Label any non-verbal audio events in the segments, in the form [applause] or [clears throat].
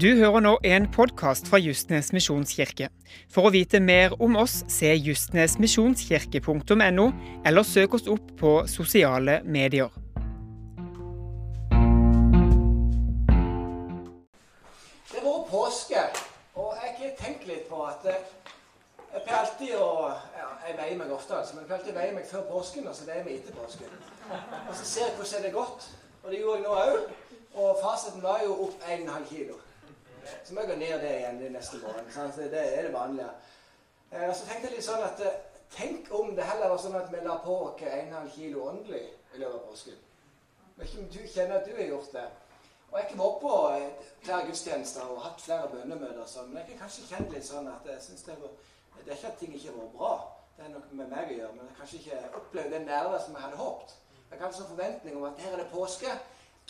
Du hører nå en podkast fra Justnes misjonskirke. For å vite mer om oss, se justnesmisjonskirke.no, eller søk oss opp på sosiale medier. Det har vært påske, og jeg har tenkt litt på at eh, jeg pleier alltid å ja, Jeg veier meg ofte, altså, men jeg pleier alltid å veie meg før påsken, og så veier jeg meg etter påsken. Og så ser jeg hvordan det er gått. Og det gjorde jeg nå òg. Og fasiten var jo opp 1,5 kilo. Så må jeg gå ned det igjen de neste morgen. Sant? Det er det vanlige. Eh, så tenkte jeg litt sånn at eh, Tenk om det heller var sånn at vi la på oss 1,5 kilo åndelig i løpet av påsken. Vet ikke om du kjenner at du har gjort det. Og jeg har vært på eh, flere gudstjenester og hatt flere bønnemøter, og sånn, men jeg kan kanskje kjent litt sånn at jeg synes det, var, det er ikke at ting ikke har vært bra. Det er noe med meg å gjøre, men jeg kanskje ikke opplevd den nerven som jeg hadde håpet. Jeg hadde sånn forventning om at her er det påske.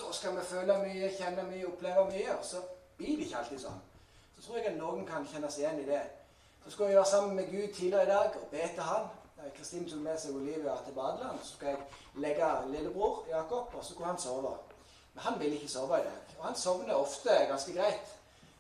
Da skal vi føle mye, kjenne mye, oppleve mye. Og så blir det ikke alltid sånn. Så tror jeg at noen kan kjenne seg igjen i det. Så skulle jeg være sammen med Gud tidligere i dag og be til Han. Kristin tok med seg Olivia til badeland. Så skulle jeg legge lillebror Jakob, og så skulle han sove. Men han ville ikke sove i dag. Og han sovner ofte ganske greit.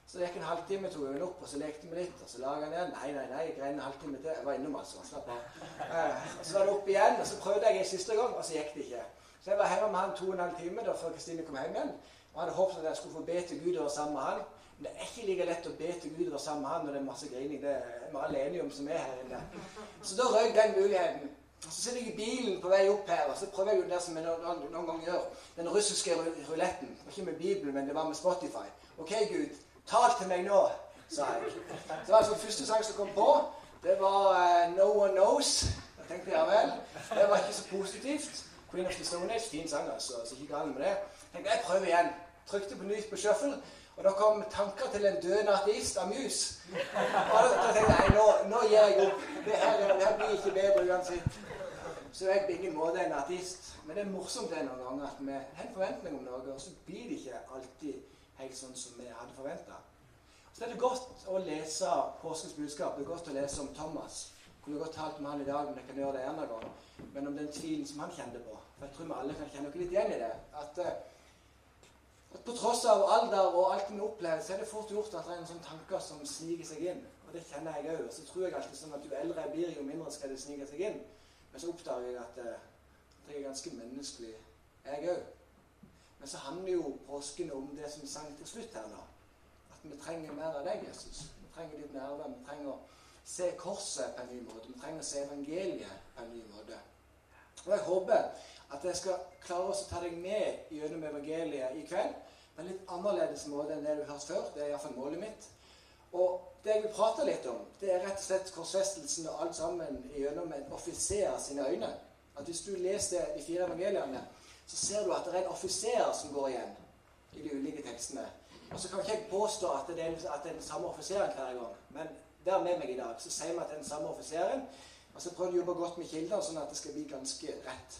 Så det gikk en halvtime, tok hun opp, og så lekte vi litt. Og så laga han igjen. Nei, nei, nei, jeg greide en halvtime til. Jeg var innom, altså. Slapp av. Eh, så var det opp igjen, og så prøvde jeg en siste gang, og så gikk det ikke. Så jeg var hjemme med han to og en halv time da før Kristine kom hjem igjen. Og hadde håpet at jeg skulle få be til Gud og sammen med han. Men det er ikke like lett å be til Gud og sammen med han når det er masse grining. Det er vi alle enige om som er her inne. Så da røyk den muligheten. Så sitter jeg i bilen på vei opp her, og så prøver jeg jo det som jeg noen, noen ganger gjør. Den russiske ruletten. Ikke med Bibelen, men det var med Spotify. OK, Gud, tal til meg nå, sa jeg. Så var altså første sang som kom på. Det var uh, No One Knows. Da tenkte jeg ja vel. Det var ikke så positivt. Queen of the Stone Age, fin sang, altså. Så ikke galt med det. Tenkte jeg prøver igjen. Trykte på nytt på shuffle. Og da kom tanker til en død ateist av mus. Og da, tenkte jeg nå, nå gir jeg opp. Det her, det her blir ikke bedre uansett. Så jeg er på ingen måte en ateist. Men det er morsomt det noen ganger at vi har en forventning om noe, og så blir det ikke alltid helt sånn som vi hadde forventa. Så det er godt å lese påskens budskap. Det er godt å lese om Thomas. Jeg kunne godt talt om han i dag, men jeg kan gjøre det en annen gang. Men om den tvilen som han kjente på. For jeg tror vi alle kan kjenne oss litt igjen i det. At, at på tross av alder og alt vi opplever, så er det fort gjort at det er en sånn tanker som sniker seg inn. Og det kjenner jeg òg. Og så tror jeg alltid sånn at jo eldre jeg blir, jo mindre skal det snike seg inn. Men så oppdager jeg at, at jeg er ganske menneskelig, jeg òg. Men så handler jo påsken om det som vi sang til slutt her nå. At vi trenger mer av deg, Jesus. Vi trenger ditt nærvær. Vi trenger å se korset på en ny måte. Vi trenger å se evangeliet på en ny måte. Og jeg håper at jeg skal klare å ta deg med gjennom evangeliet i kveld på en litt annerledes måte enn det du har hørt før. Det er iallfall målet mitt. Og det jeg vil prate litt om, det er rett og slett korsfestelsen og alt sammen gjennom en offiser sine øyne. At Hvis du leser de fire evangeliene, så ser du at det er en offiser som går igjen i de ulike tekstene. Og så kan ikke jeg påstå at det er, den samme offiseren hver gang. Men der med meg i dag, så sier vi at det er den samme offiseren. Og så prøver vi å jobbe godt med kilder, sånn at det skal bli ganske rett.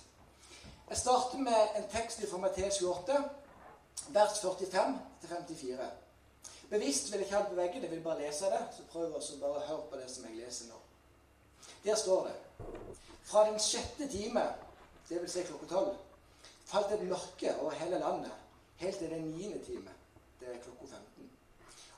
Jeg starter med en tekst fra Matteus 28, vers 45 54. Bevisst vil jeg ikke ha det på veggen, jeg vil bare lese det. Så prøv også bare høre på det som jeg leser nå. Der står det Fra den sjette time, dvs. Si klokka tolv, falt et mørke over hele landet, helt til den niende time. Det er klokka 15.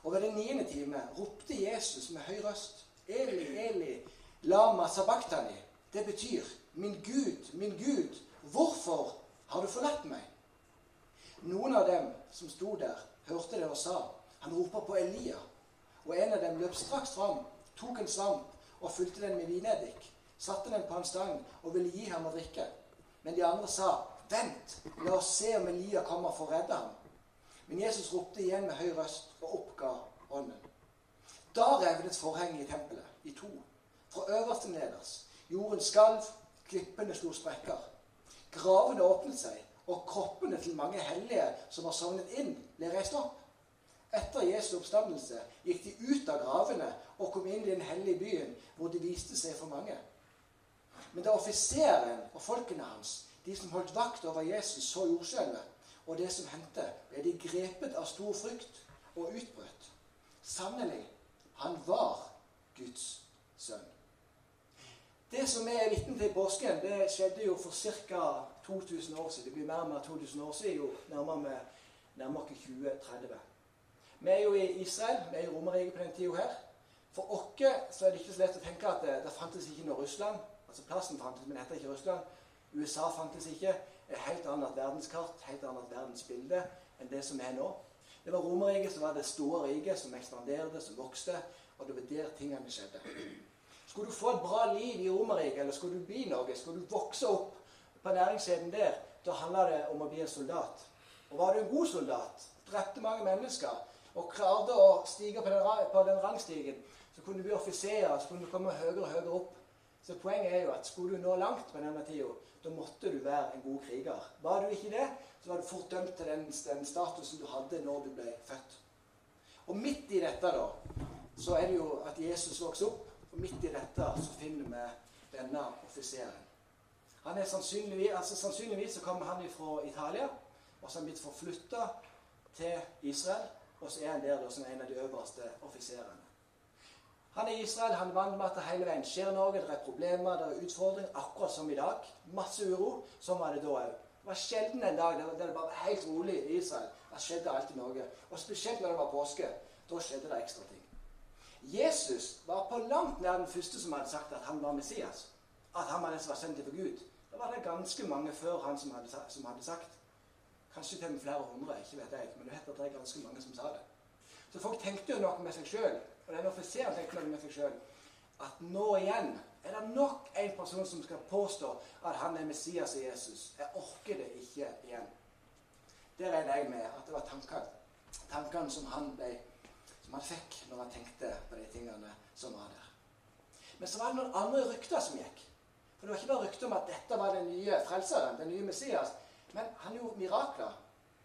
Og ved den niende time ropte Jesus med høy røst Eli, Eli, lama sabachthani. Det betyr Min Gud, min Gud, hvorfor har du forlatt meg? Noen av dem som sto der, hørte det og sa han roper på Elia. Og en av dem løp straks fram, tok en svamp og fylte den med vineddik. Satte den på en stang og ville gi ham å drikke. Men de andre sa, 'Vent, la oss se om Elia kommer for å redde ham.' Men Jesus ropte igjen med høy røst og oppga ånden. Da revnet forhenget i tempelet i to, fra øverst til nederst. Jorden skalv, klippene slo sprekker. Gravene åpnet seg, og kroppene til mange hellige som var sovnet inn, ble reist opp. Etter Jesu oppstandelse gikk de ut av gravene og kom inn i den hellige byen, hvor de viste seg for mange. Men da offiseren og folkene hans, de som holdt vakt over Jesus, så jordskjelvet og det som hendte, ble de grepet av stor frykt og utbrøt. Sannelig, han var Guds sønn. Det som er vitne til i påsken, det skjedde jo for ca. 2000 år siden. Det blir mer og mer 2000 år siden, jo nærmere vi nærmer oss 2030. Vi er jo i Israel, vi er i Romerriket på den tida her. For oss er det ikke så lett å tenke at det, det fantes ikke noe Russland. Altså Plassen fantes, men heter ikke Russland. USA fantes ikke. Et helt annet verdenskart, helt annet verdensbilde enn det som er nå. Det var Romerriket som var det store riket, som ekspanderte, som vokste. Og det var der tingene skjedde. Skulle du få et bra liv i Romerriket, eller skulle du bli noe, skulle du vokse opp på næringskjeden der, da handla det om å bli en soldat. Og var du en god soldat, drepte mange mennesker og klarte å stige på den, på den rangstigen, så kunne du bli offiser, så kunne du komme høyere og høyere opp. Så poenget er jo at skulle du nå langt på denne tida, da måtte du være en god kriger. Var du ikke det, så var du fort dømt til den, den statusen du hadde når du ble født. Og midt i dette, da, så er det jo at Jesus vokser opp. Og midt i dette så finner vi denne offiseren. Han er sannsynligvis, altså sannsynligvis så kommer han fra Italia, og så har han blitt forflytta til Israel. Og så er han der da, som en av de øverste offiserene. Han er i Israel, han vant med at det hele veien skjer noe, det er problemer, det er utfordringer, akkurat som i dag. Masse uro. Sånn var det da òg. Det var sjelden en dag der det var helt rolig i Israel. Det skjedde alltid noe. Og spesielt når det var påske. Da skjedde det ekstra ting. Jesus var på langt nær den første som hadde sagt at han var Messias. At han var den som var sendt for Gud. Det var det ganske mange før han som hadde, som hadde sagt. Kanskje til og med flere hundre, ikke vet jeg. Men du vet at det er ganske mange som sa det. Så folk tenkte jo noe med seg sjøl. Og den offiseren tenkte noe med seg sjøl. At nå igjen er det nok en person som skal påstå at han er Messias og Jesus. Jeg orker det ikke igjen. Der regner jeg med at det var tankene, tankene som, som han fikk når han tenkte på de tingene som var der. Men så var det noen andre rykter som gikk. For Det var ikke bare rykte om at dette var den nye frelseren, den nye Messias. Men han gjorde mirakler.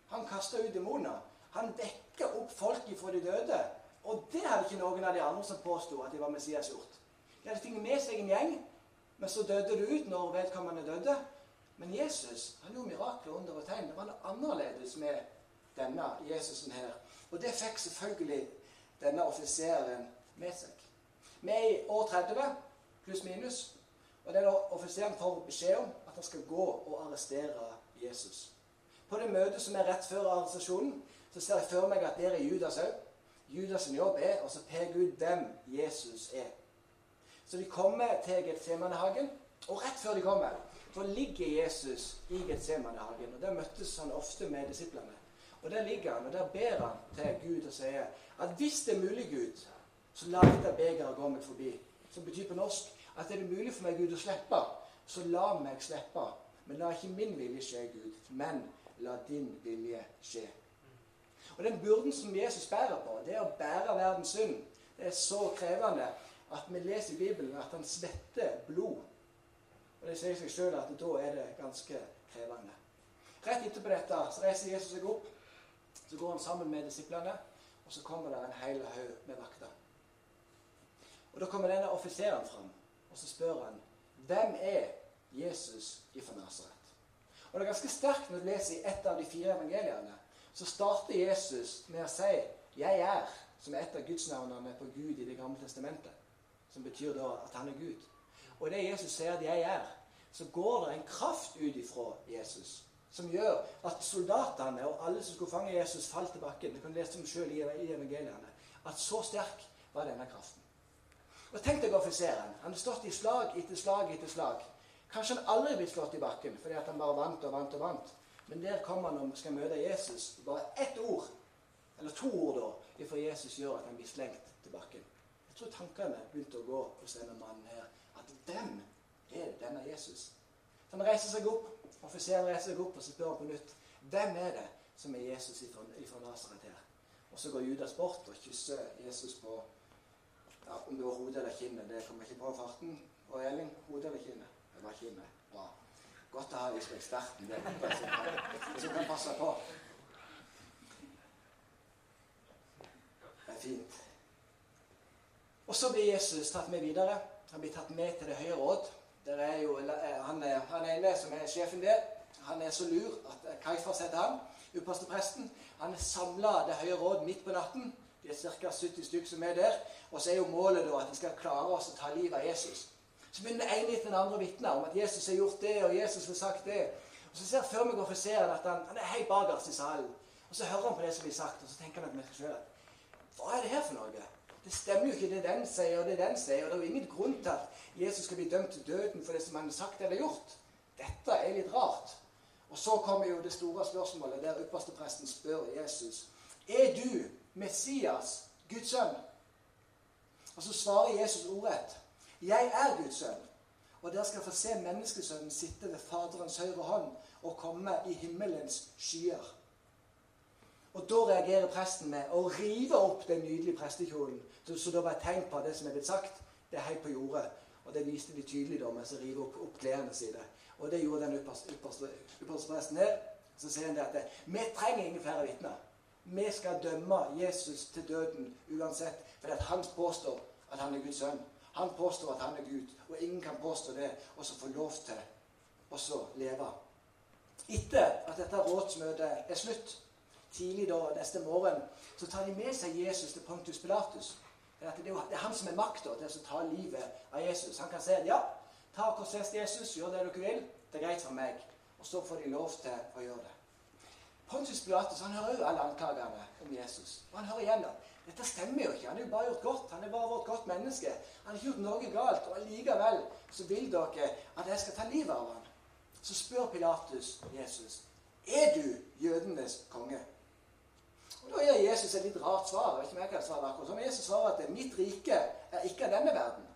Han kasta ut demoner. Han vekka opp folk ifra de døde. Og det hadde ikke noen av de andre som påsto at de var Messias gjort. De hadde tatt med seg en gjeng, men så døde det ut når vedkommende døde. Men Jesus han gjorde mirakler under og tegn. Det var noe annerledes med denne Jesusen her. Og det fikk selvfølgelig denne offiseren med seg. Vi er i år 30, pluss minus. Og det er da offiseren får beskjed om at han skal gå og arrestere Jesus. På det møtet som er rett før arrestasjonen, så ser jeg for meg at der er Judas òg. Judas' jobb er å peke ut hvem Jesus er. Så de kommer til Getsemanehagen, og rett før de kommer, så ligger Jesus i Getsemanehagen. Og Der møttes han ofte med disiplene. Og Der ligger han, og der ber han til Gud og sier at hvis det er mulig, Gud, så la dette begeret gå meg forbi. Som betyr på norsk at er det mulig for meg, Gud, å slippe, så la meg slippe. Men la ikke min vilje skje, Gud, men la din vilje skje. Og den byrden som Jesus bærer på, det er å bære verdens synd. Det er så krevende at vi leser i Bibelen at han svetter blod. Og Det sier seg sjøl at da er det ganske krevende. Rett etterpå dette så reiser Jesus seg opp. Så går han sammen med disiplene, og så kommer det en hel haug med vakter. Og Da kommer denne offiseren fram, og så spør han hvem er Jesus ifra Nasaret. Og Det er ganske sterkt når du leser i ett av de fire evangeliene så starter Jesus med å si 'Jeg er', som er et av gudsnavnene på Gud i Det gamle testamentet. Som betyr da at han er Gud. Og det Jesus sier at 'jeg er', så går det en kraft ut ifra Jesus som gjør at soldatene og alle som skulle fange Jesus, falt til bakken. Det kan du lese om selv i evangeliene. At så sterk var denne kraften. Og Tenk deg offiseren. Han har stått i slag etter slag etter slag. Kanskje han aldri blitt slått i bakken fordi han bare vant og vant og vant. Men der kommer han vi skal møte Jesus. Bare ett ord, eller to ord, da, ifra Jesus gjør at han blir slengt til bakken. Jeg tror tankene begynte å gå hos denne mannen her. At hvem er denne Jesus? Så han reiser seg opp, offiseren reiser seg opp og så spør han på nytt. Hvem er det som er Jesus ifra, ifra Nasaret her? Og så går Judas bort og kysser Jesus på ja, Om det var hodet eller kinnet, det kommer ikke på farten. Og Elling, hodet eller kinnet? Det var kinnet. Bra. Godt å ha liksom eksperten der som kan passe på. Det er fint. Og så blir Jesus tatt med videre. Han blir tatt med til Det høye råd. Er jo, han, er, han ene som er sjefen der, han er så lur at Kaifas heter han, upastepresten. Han samla Det høye råd midt på natten. Det er ca. 70 stykker som er der. Og så er jo målet da at de skal klare oss å ta livet av Jesus. Så begynner den ene etter den andre å vitne om at Jesus har gjort det, og Jesus har sagt det. Og Så ser før vi går for offiseren at han, han er helt bakerst i salen. Og Så hører han på det som blir sagt, og så tenker han at vi skal sjøl. Hva er det her for noe? Det stemmer jo ikke det den sier, og det den sier. Og det er jo ingen grunn til at Jesus skal bli dømt til døden for det som han har sagt eller gjort. Dette er litt rart. Og så kommer jo det store spørsmålet der ypperstepresten spør Jesus Er du Messias, Guds sønn? Og så svarer Jesus ordrett Jeg er Guds sønn. Og dere skal få se menneskesønnen sitte ved Faderens høyre hånd og komme i himmelens skyer. Og da reagerer presten med å rive opp den nydelige prestekjolen. Så, det var et tegn på det som er blitt sagt, det er helt på jordet. Og det viste de tydelig da mens de rive opp, opp klærne sine. Og det gjorde den ypperste, presten her. Så sier han det at vi trenger ingen flere vitner. Vi skal dømme Jesus til døden uansett. For han påstår at han er Guds sønn. Han påstår at han er Gud. Og ingen kan påstå det og så få lov til å leve. Etter at dette rådsmøtet er slutt, tidlig da neste morgen, så tar de med seg Jesus til Pontus Pilatus. Det er han som er makta til å ta livet av Jesus. Han kan si ja, ta korsfest Jesus, gjør det dere vil. Det er greit for meg. Og så får de lov til å gjøre det. Pontus Pilatus han hører jo alle anklagene om Jesus. Og han hører igjennom. dette stemmer jo ikke. Han har jo bare gjort godt. Han er bare vårt godt menneske. Han har ikke gjort noe galt. Og allikevel så vil dere at jeg skal ta livet av ham. Så spør Pilatus Jesus er du jødenes konge. Og Da gir Jesus et litt rart svar. Jeg vet ikke om jeg kan svare akkurat sånn. Jesus svarer at mitt rike er ikke av denne verden.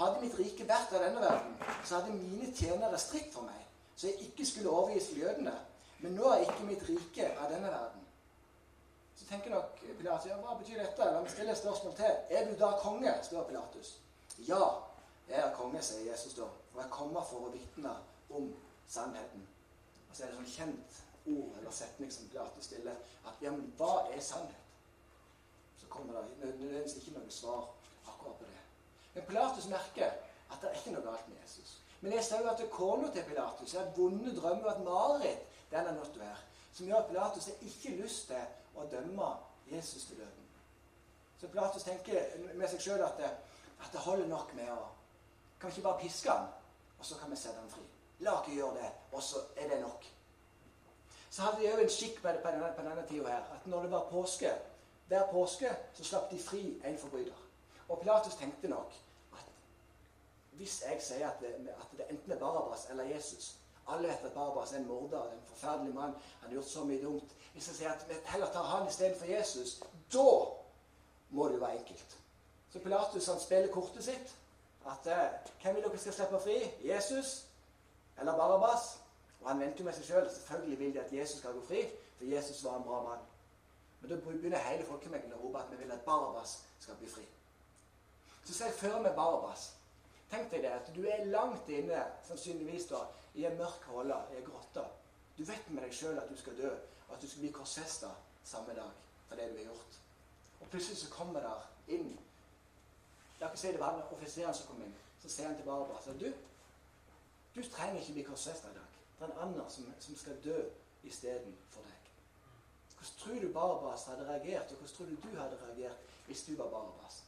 Hadde mitt rike vært av denne verden, så hadde mine tjenere strikt for meg, så jeg ikke skulle overgis til jødene. Men nå er ikke mitt rike av denne verden. Så tenker nok Pilatus ja, hva betyr dette? La meg stille et spørsmål til. Er du da konge? spør Pilatus. Ja, jeg er konge, sier Jesus da. Og jeg kommer for å vitne om sannheten. Og så er det sånn kjent ord eller setning som Pilatus stiller, at ja, men hva er sannhet? Så kommer det nødvendigvis ikke noe svar akkurat på det. Men Pilatus merker at det er ikke noe galt med Jesus. Men jeg ser jo at kona til Pilatus har vonde drømmer og et mareritt denne natta være, som gjør at Pilatus har ikke lyst til å dømme Jesus til døden. Så Pilatus tenker med seg sjøl at, at, det holder nok med å Kan vi ikke bare piske han, og så kan vi sette han fri? La oss gjøre det, og så er det nok så hadde de òg en skikk på denne, denne tida her, at når det var påske Hver påske så slapp de fri en forbryter. Og Pilatus tenkte nok at hvis jeg sier at det, at det enten er Barabas eller Jesus Alle vet at Barbas er en morder, en forferdelig mann. Han har gjort så mye dumt. Hvis jeg sier at vi heller tar han istedenfor Jesus, da må det jo være enkelt. Så Pilatus han spiller kortet sitt. At eh, hvem vil dere skal slippe fri? Jesus eller Barabas? Og han venter jo med seg sjøl. Selv. Selvfølgelig vil de at Jesus skal gå fri, for Jesus var en bra mann. Men da begynner hele folkemengden å rope at vi vil at Barabas skal bli fri. Så ser jeg for meg Barabas. Tenk deg det, at du er langt inne, sannsynligvis da, i en mørk holde, i en grotte. Du vet med deg sjøl at du skal dø, og at du skal bli korsfesta samme dag for det du har gjort. Og plutselig så kommer der inn La oss si det var offiseren som kom inn. Så sier han til Barabas at du, du trenger ikke bli korsfesta i dag. Det er en annen som, som skal dø istedenfor deg. Hvordan tror du Barabas hadde reagert, og hvordan tror du du hadde reagert hvis du var Barabas?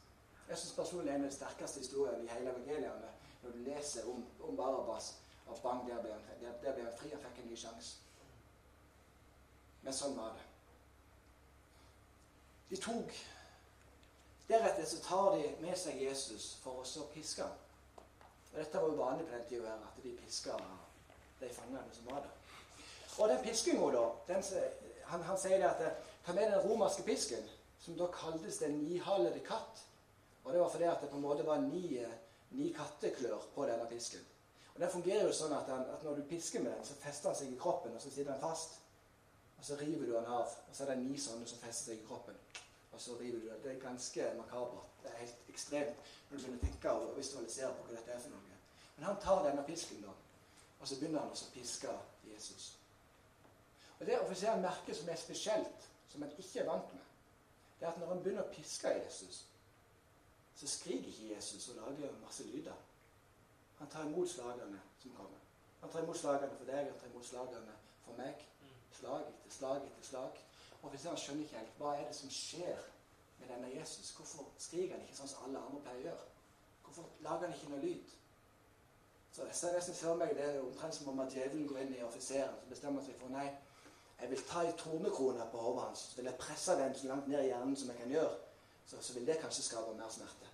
Jeg syns personlig er en av de sterkeste historiene i hele evangeliene når du leser om, om Barabas. Og bang, der ble, han, der, der ble han fri. Han fikk en ny sjanse. Men sånn var det. De tok Deretter så tar de med seg Jesus for å så piske ham. Og Dette var jo vanlig på den tida at de piska de fangene som var der. Og den piskinga, da den, han, han, sier det at eh, Ta med den romerske pisken, som da kaltes den nihalede katt. Og det var fordi at det på en måte var ni, eh, ni katteklør på denne pisken. Og Det fungerer jo sånn at, den, at når du pisker med den, så fester den seg i kroppen, og så sitter den fast. Og så river du den av, og så er det ni sånne som fester seg i kroppen. Og så river du den. Det er ganske makabert. Det er helt ekstremt når du begynner å tenke og visualisere på hva dette er for noe. Men han tar denne pisken, da. Og så begynner han å piske Jesus. Og Det offisielle merket som er spesielt, som en ikke er vant med, det er at når han begynner å piske Jesus, så skriker ikke Jesus og lager masse lyder. Han tar imot slagene som kommer. Han tar imot slagene for deg, han tar imot slagene for meg. Slag etter slag etter slag. Og hvis han skjønner ikke helt hva er det som skjer med denne Jesus. Hvorfor skriker han ikke sånn som alle andre pleier å gjøre? Hvorfor lager han ikke noe lyd? Så jeg ser nesten for meg det er omtrent som om at djevelen går inn i offiseren og bestemmer seg for nei, jeg vil ta ei tornekrone på hodet hans så vil jeg presse den så langt ned i hjernen som jeg kan gjøre, så, så vil det kanskje skape mer smerte.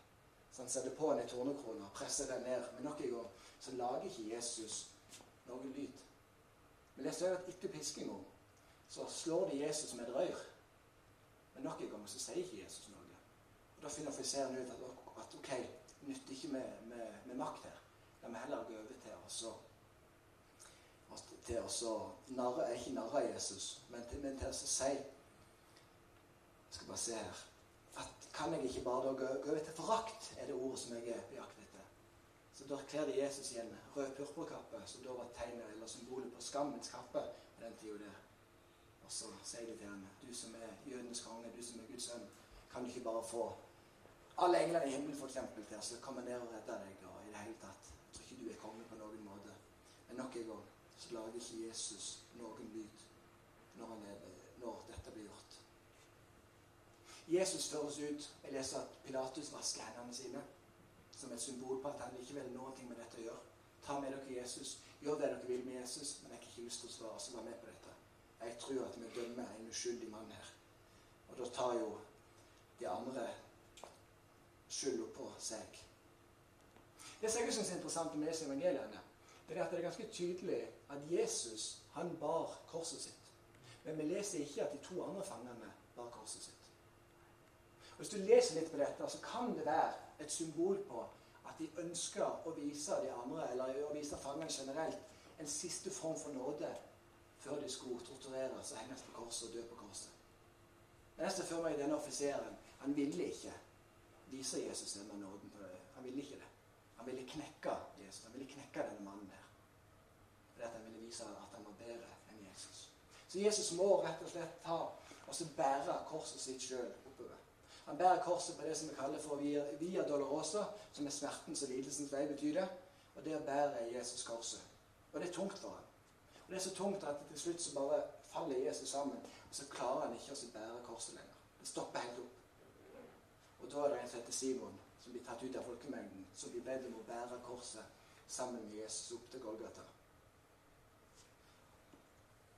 Så han setter på en tornekrone og presser den ned. Men nok en gang så lager ikke Jesus noen lyd. Men det ser at etter piskinga så slår de Jesus med et rør. Men nok en gang så sier ikke Jesus noe. Og Da finner offiseren ut at, at ok, nytter ikke med, med, med, makt her. La meg heller gå over til å til å narre Ikke narre Jesus, men til, men til å si Jeg skal bare se her Kan jeg ikke bare da gå, til forakt, er det ordet som jeg er på jakt etter. Så da kler de Jesus i en rød purpurkappe, som da var tegnet eller symbolet på skammens kappe på den tida der. Og så sier de til ham, du som er jødenes konge, du som er Guds sønn, kan du ikke bare få alle englene i himmelen f.eks. til å komme ned og redde deg da, i det hele tatt? Jeg tror ikke du er konge på noen måte. Men nok en gang så lager ikke Jesus noen lyd når, når dette blir gjort. Jesus føres ut. Jeg leser at Pilatus vasker hendene sine som et symbol på at han ikke vil noe med dette å gjøre. Ta med dere Jesus. Gjør det dere vil med Jesus, men jeg har ikke lyst til å svare, og være med på dette. Jeg tror at vi dømmer en uskyldig mann her. Og da tar jo de andre skylda på seg. Det som jeg syns er interessant med disse evangeliene, det er at det er ganske tydelig at Jesus han bar korset sitt. Men vi leser ikke at de to andre fangene bar korset sitt. Hvis du leser litt på dette, så kan det være et symbol på at de ønsker å vise de andre, eller å vise fangene generelt, en siste form for nåde før de skulle tortureres og henges på korset og dø på korset. Men jeg ser for meg denne offiseren. Han ville ikke vise Jesus denne nåden. på det. Han ville ikke det. Han ville knekke Jesus. Han ville knekke denne mannen der. Fordi at han ville vise at han var bedre enn Jesus. Så Jesus må rett og slett ta og så bære korset sitt sjøl oppover. Han bærer korset på det som vi kaller for via, via dolorosa, som er smertens og lidelsens vei, betyr det. Og der bærer Jesus korset. Og det er tungt for ham. Og det er så tungt at til slutt så bare faller Jesus sammen, og så klarer han ikke å bære korset lenger. Det stopper helt opp. Og da er det en som heter Simon, som blir tatt ut av folkemengden, som blir bedt om å bære korset sammen med Jesus opp til Golgata.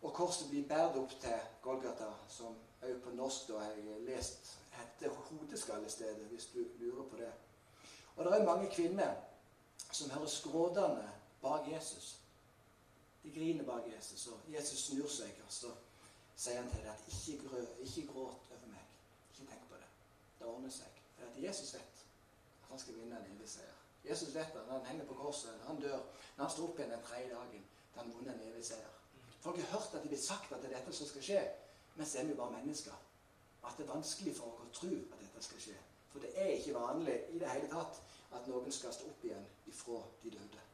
Og korset blir båret opp til Golgata, som òg på norsk da har jeg lest heter Hodeskallestedet, hvis du lurer på det. Og det er mange kvinner som hører skrådene bak Jesus. De griner bak Jesus, og Jesus snur seg, og så sier han til dem at ikke, grø, ikke gråt over meg. Ikke tenk på det. Det ordner seg. For at Jesus vet at han skal vinne en evig seier. Jesus vet at når han henger på korset, når han dør, når han står opp igjen den tredje dagen, da han vunnet en evig seier. Folk har hørt at det blir sagt at det er dette som skal skje, men så er vi bare mennesker at det er vanskelig for oss å tro at dette skal skje. For det er ikke vanlig i det hele tatt at noen skal stå opp igjen ifra de døde.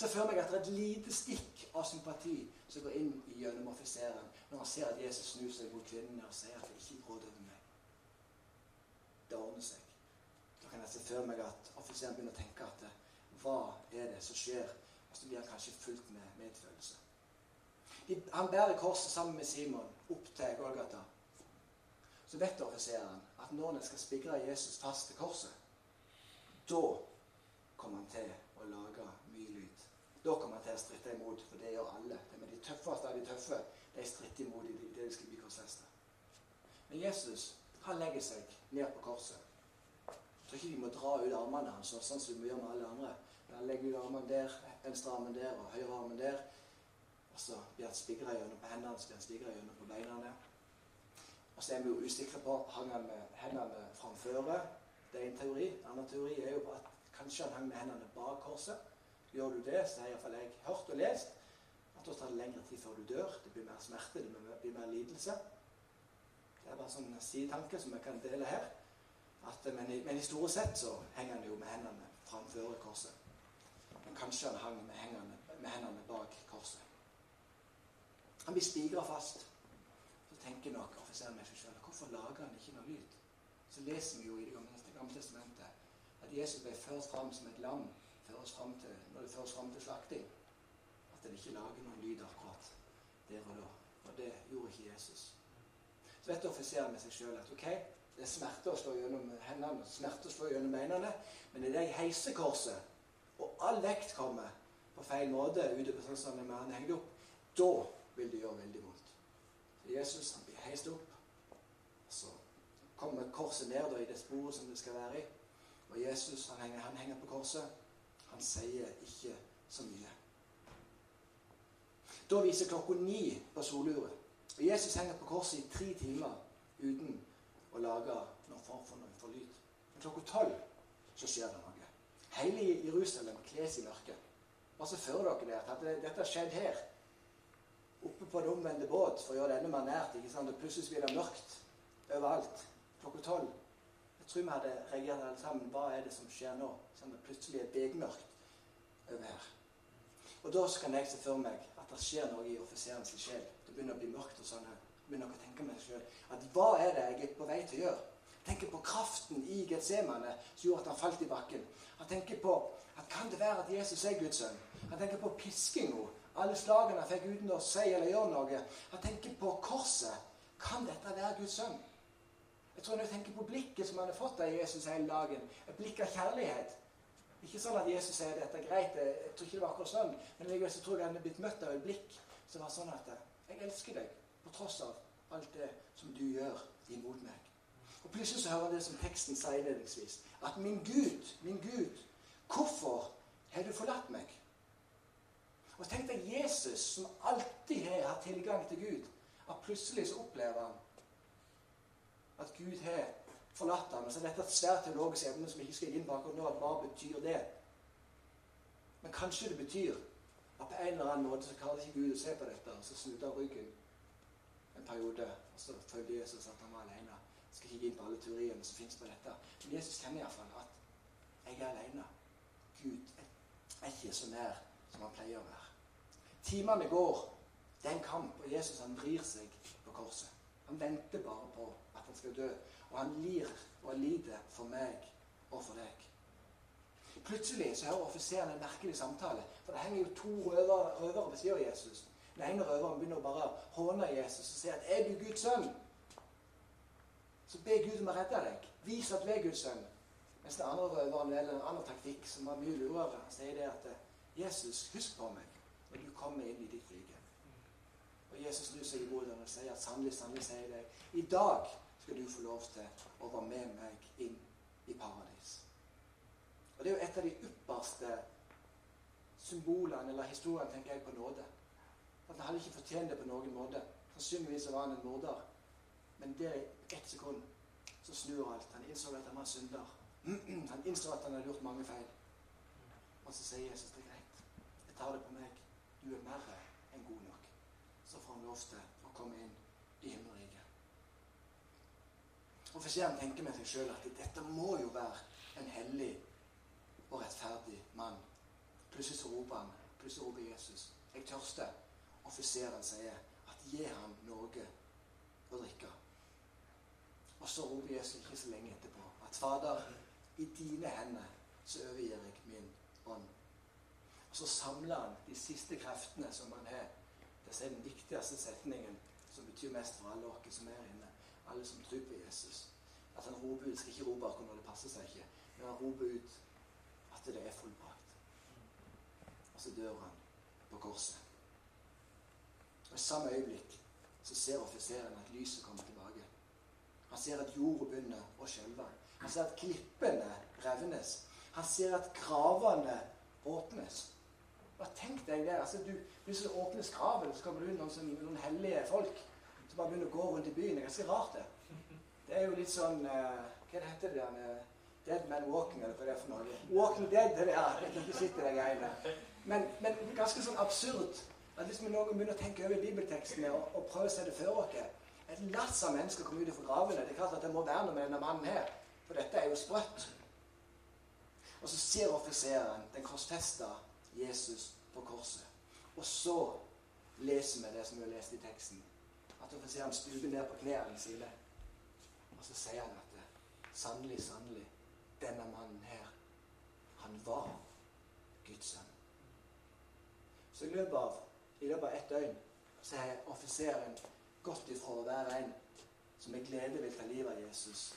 Jeg føler meg at det er et lite stikk av sympati som går inn i gjennom offiseren når han ser at Jesus snur seg mot kvinnene og sier at det ikke gråt over meg. Det ordner seg. Da kan jeg se for meg at offiseren begynner å tenke at hva er det som skjer? Og så blir han kanskje fullt med medfølelse. Han bærer korset sammen med Simon opp til Golgata. Så vet offiseren at når en skal spigre Jesus fast til korset, da kommer han til å lage mye lyd. Da kommer han til å stritte imot, for det gjør alle. Det med de tøffeste av de tøffe de stritter imot i det de skal bli korsfesta. Men Jesus han legger seg ned på korset. Jeg tror ikke vi må dra ut armene hans, sånn som vi gjør med alle andre. Han legger ut armene der, venstre armen der og høyre armen der. Og så blir han spigra gjennom på hendene, så blir han spigra gjennom på beina. Og så er vi jo usikre på hang han med hendene framføre. Det er en teori. En annen teori er jo at kanskje han hang med hendene bak korset. Gjør du det, så har iallfall jeg hørt og lest at da tar det lengre tid før du dør. Det blir mer smerte, det blir mer lidelse. Det er bare sånn sidetanke som jeg kan dele her. At, men, i, men i store sett så henger han jo med hendene framfor korset. Men kanskje han hang med, hendene, med hendene bak korset. Han blir spigra fast. Så tenker nok offiseren med seg sjøl hvorfor lager han ikke noe lyd? Så leser vi jo i Det gamle testamentet at Jesus ble ført fram som et lam føres fram til, når det føres fram til slakting. At en ikke lager noen lyd akkurat der og da. Og det gjorde ikke Jesus. Så vet offiseren med seg sjøl at ok, det er smerte å slå gjennom hendene, smerte å slå gjennom beinene, men det er heisekorset, og all vekt kommer på feil måte på sånn som han hengt opp, da vil det gjøre Jesus han blir heist opp. Så kommer korset ned da, i det sporet som det skal være i. Og Jesus han henger, han henger på korset. Han sier ikke så mye. Da viser klokka ni på soluret. Og Jesus henger på korset i tre timer uten å lage noen form for, noen for lyd. Men klokka tolv så skjer det noe. Hele Jerusalem kles i mørket. Bare så fører dere det, at dette har skjedd her. Oppe på en omvendte båt for å gjøre det enda mer nært. ikke sant? Og plutselig blir det mørkt overalt. Klokka tolv. Jeg tror vi hadde reagert alle sammen. Hva er det som skjer nå? Sånn det plutselig er begmørkt over her. Og da kan jeg se for meg at det skjer noe i offiserens sjel. Det begynner å bli mørkt. og sånn her. Begynner å tenke meg selv, at Hva er det jeg er på vei til å gjøre? Jeg tenker på kraften i Getsemane som gjorde at han falt i bakken. Han tenker på at kan det være at Jesus er Guds sønn? Han tenker på piskinga. Alle slagene han fikk uten å si eller gjøre noe. Han tenker på korset. Kan dette være Guds sønn? Jeg tror jeg tenker på blikket som han har fått av Jesus hele dagen, et blikk av kjærlighet Ikke sånn at Jesus sier dette er greit, jeg tror ikke det var akkurat sånn, men likevel så tror jeg han er blitt møtt av et blikk som var sånn at Jeg elsker deg på tross av alt det som du gjør imot meg. Og Plutselig så hører han det som teksten sier innledningsvis. At min Gud, min Gud, hvorfor har du forlatt meg? Og tenk deg Jesus, som alltid har hatt tilgang til Gud, at plutselig så opplever han at Gud har forlatt ham. Og så er dette et svært teologisk evne som ikke skal inn på akkurat nå. Hva betyr det? Men kanskje det betyr at på en eller annen måte så klarer ikke Gud å se på dette, og så snudde han ryggen en periode, og så følte Jesus at han var alene. Jeg skal ikke inn på alle teoriene som finnes på dette. Men Jesus kjenner iallfall at jeg er alene. Gud er ikke så nær som han pleier å være. Timene går. Det er en kamp, og Jesus han vrir seg på korset. Han venter bare på at han skal dø. Og han lir og lider for meg og for deg. Plutselig så hører offiseren en merkelig samtale. For det henger jo to røvere, røvere ved siden av Jesus. Den ene røveren begynner å bare håne Jesus og si at 'Er du Guds sønn?' Så be Gud om å redde deg. Vis at du er Guds sønn. Mens den andre røveren velger en annen taktikk som var mye lurere. Sier det at 'Jesus, husk på meg når du kommer inn i ditt rike'. Og Jesus snur seg imot ham og sier at 'sannelig, sannelig sier jeg deg, i dag skal du få lov til å være med meg inn i paradis'. Og Det er jo et av de ypperste symbolene eller historiene, tenker jeg, på nåde. At han hadde ikke fortjent det på noen måte. Sannsynligvis var han en morder. Men det er ett sekund så snur alt. Han innså at han var synder. [clears throat] Han innså at han hadde gjort mange feil. Og så sier Jesus det er greit. Jeg tar det på meg. Du er mer enn god nok. Så får han lov til å komme inn i himmelriket. Offiseren tenker med seg sjøl at dette må jo være en hellig og rettferdig mann. Plutselig så roper han. Plutselig roper Jesus. Jeg tørster. Offiseren sier at gi ham noe å drikke. Og så roper Jesus ikke så lenge etterpå at Fader, i dine hender så overgir jeg min ånd. Og så samler han de siste kreftene som han har. Det er den viktigste setningen som betyr mest for alle oss som er inne. Alle som tror på Jesus. At han roper ut, skal ikke rope akkurat når det passer seg ikke, men han roper ut at det er fullbrakt. Og så dør han på korset. Og I samme øyeblikk så ser offiseren at lyset kommer tilbake. Han ser at jorda begynner å skjelve. Han ser at klippene revnes. Han ser at gravene åpnes. Hva Tenk deg det. altså du, det åpnes graven, så kommer det ut noen, noen hellige folk som bare begynner å gå rundt i byen. Det er ganske rart, det. Det er jo litt sånn uh, Hva heter det? der? dead Man Walking, eller hva det er for noe. Walking Dead, det er kan ikke sitte der greiene. Men, men ganske sånn absurd at hvis vi noen begynner å tenke over bibeltekstene og, og prøve å se det før oss Et lass av mennesker kommer ut fra gravene. Det er klart at det må være noe med denne mannen her. For dette er jo sprøtt. Og så ser offiseren den korsfesta Jesus på korset. Og så leser vi det som vi har lest i teksten. At offiseren stuper ned på knærne sine. Og så sier han at sannelig, sannelig, denne mannen her, han var Guds sønn. Så i løpet av i løpet av ett døgn så har offiseren gått ifra å være en som med glede vil ta livet av Jesus,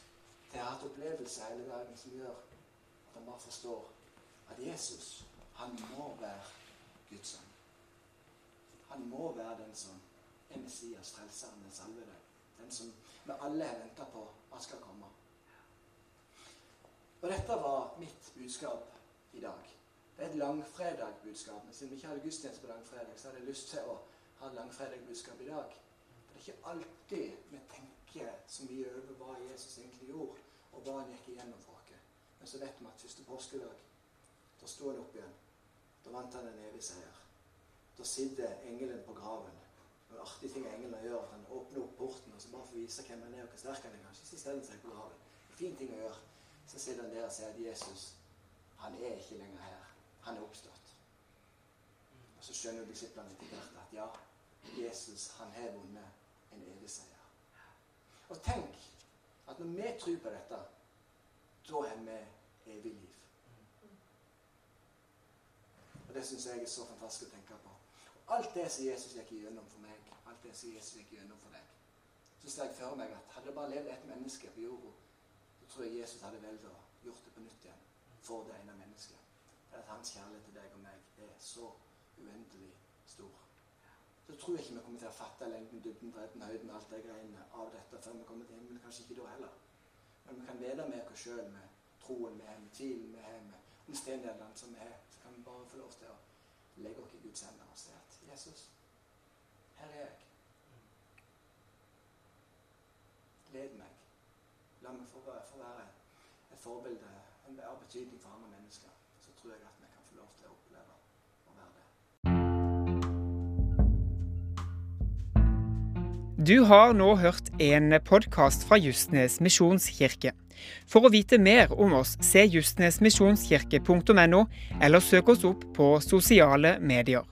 til å ha hatt opplevelser hele dagen som gjør at han bare forstår at Jesus, han må være Guds sønn. Han må være den som er Messias, frelseren, den salvede. Den som vi alle har venta på at skal komme. Og dette var mitt budskap i dag. Det er et langfredagbudskap. Men siden vi ikke hadde gudstjeneste på langfredag, så hadde jeg lyst til å ha langfredagbudskap i dag. For det er ikke alltid vi tenker så mye over hva Jesus egentlig gjorde, og hva han gikk igjennom for oss. Men så vet vi at første påskedag, da står han opp igjen. Da vant han en evig seier. Da sitter engelen på graven. Og en artig ting engelen gjør, han åpner opp porten og så bare for å vise hvem han er og hvor sterk han er. kanskje, Så seg på graven. En fin ting å gjøre. Så sitter han der og sier at Jesus, han er ikke lenger her. Han er oppstått. Og så skjønner disiplene etter hvert at ja, Jesus han har vunnet en evig seier. Og tenk at når vi tror på dette, da har vi evig liv. Og Det syns jeg er så fantastisk å tenke på. Alt det som Jesus gikk gjennom for meg, alt det som Jesus gikk gjennom for deg, så ser jeg for meg at hadde det bare levd et menneske på jorda, så tror jeg Jesus hadde valgt å gjort det på nytt igjen for det ene mennesket. Er at hans kjærlighet til deg og meg er så uendelig stor. Så tror jeg ikke vi kommer til å fatte lengden, dybden, bredden, høyden alt det greiene av dette før vi kommer til himmelen. Kanskje ikke da heller. Men vi kan vite med oss sjøl, med troen vi har, med tvilen vi har, med omstendighetene som vi har. Kan vi bare få lov til å legge oss i Guds hender og si at Jesus, her er jeg. Led meg. La meg få være, få være et forbilde, en av betydning for andre mennesker. Så tror jeg at vi kan få lov til å oppleve å være det. Du har nå hørt en podkast fra Justnes misjonskirke. For å vite mer om oss, se justnesmisjonskirke.no, eller søk oss opp på sosiale medier.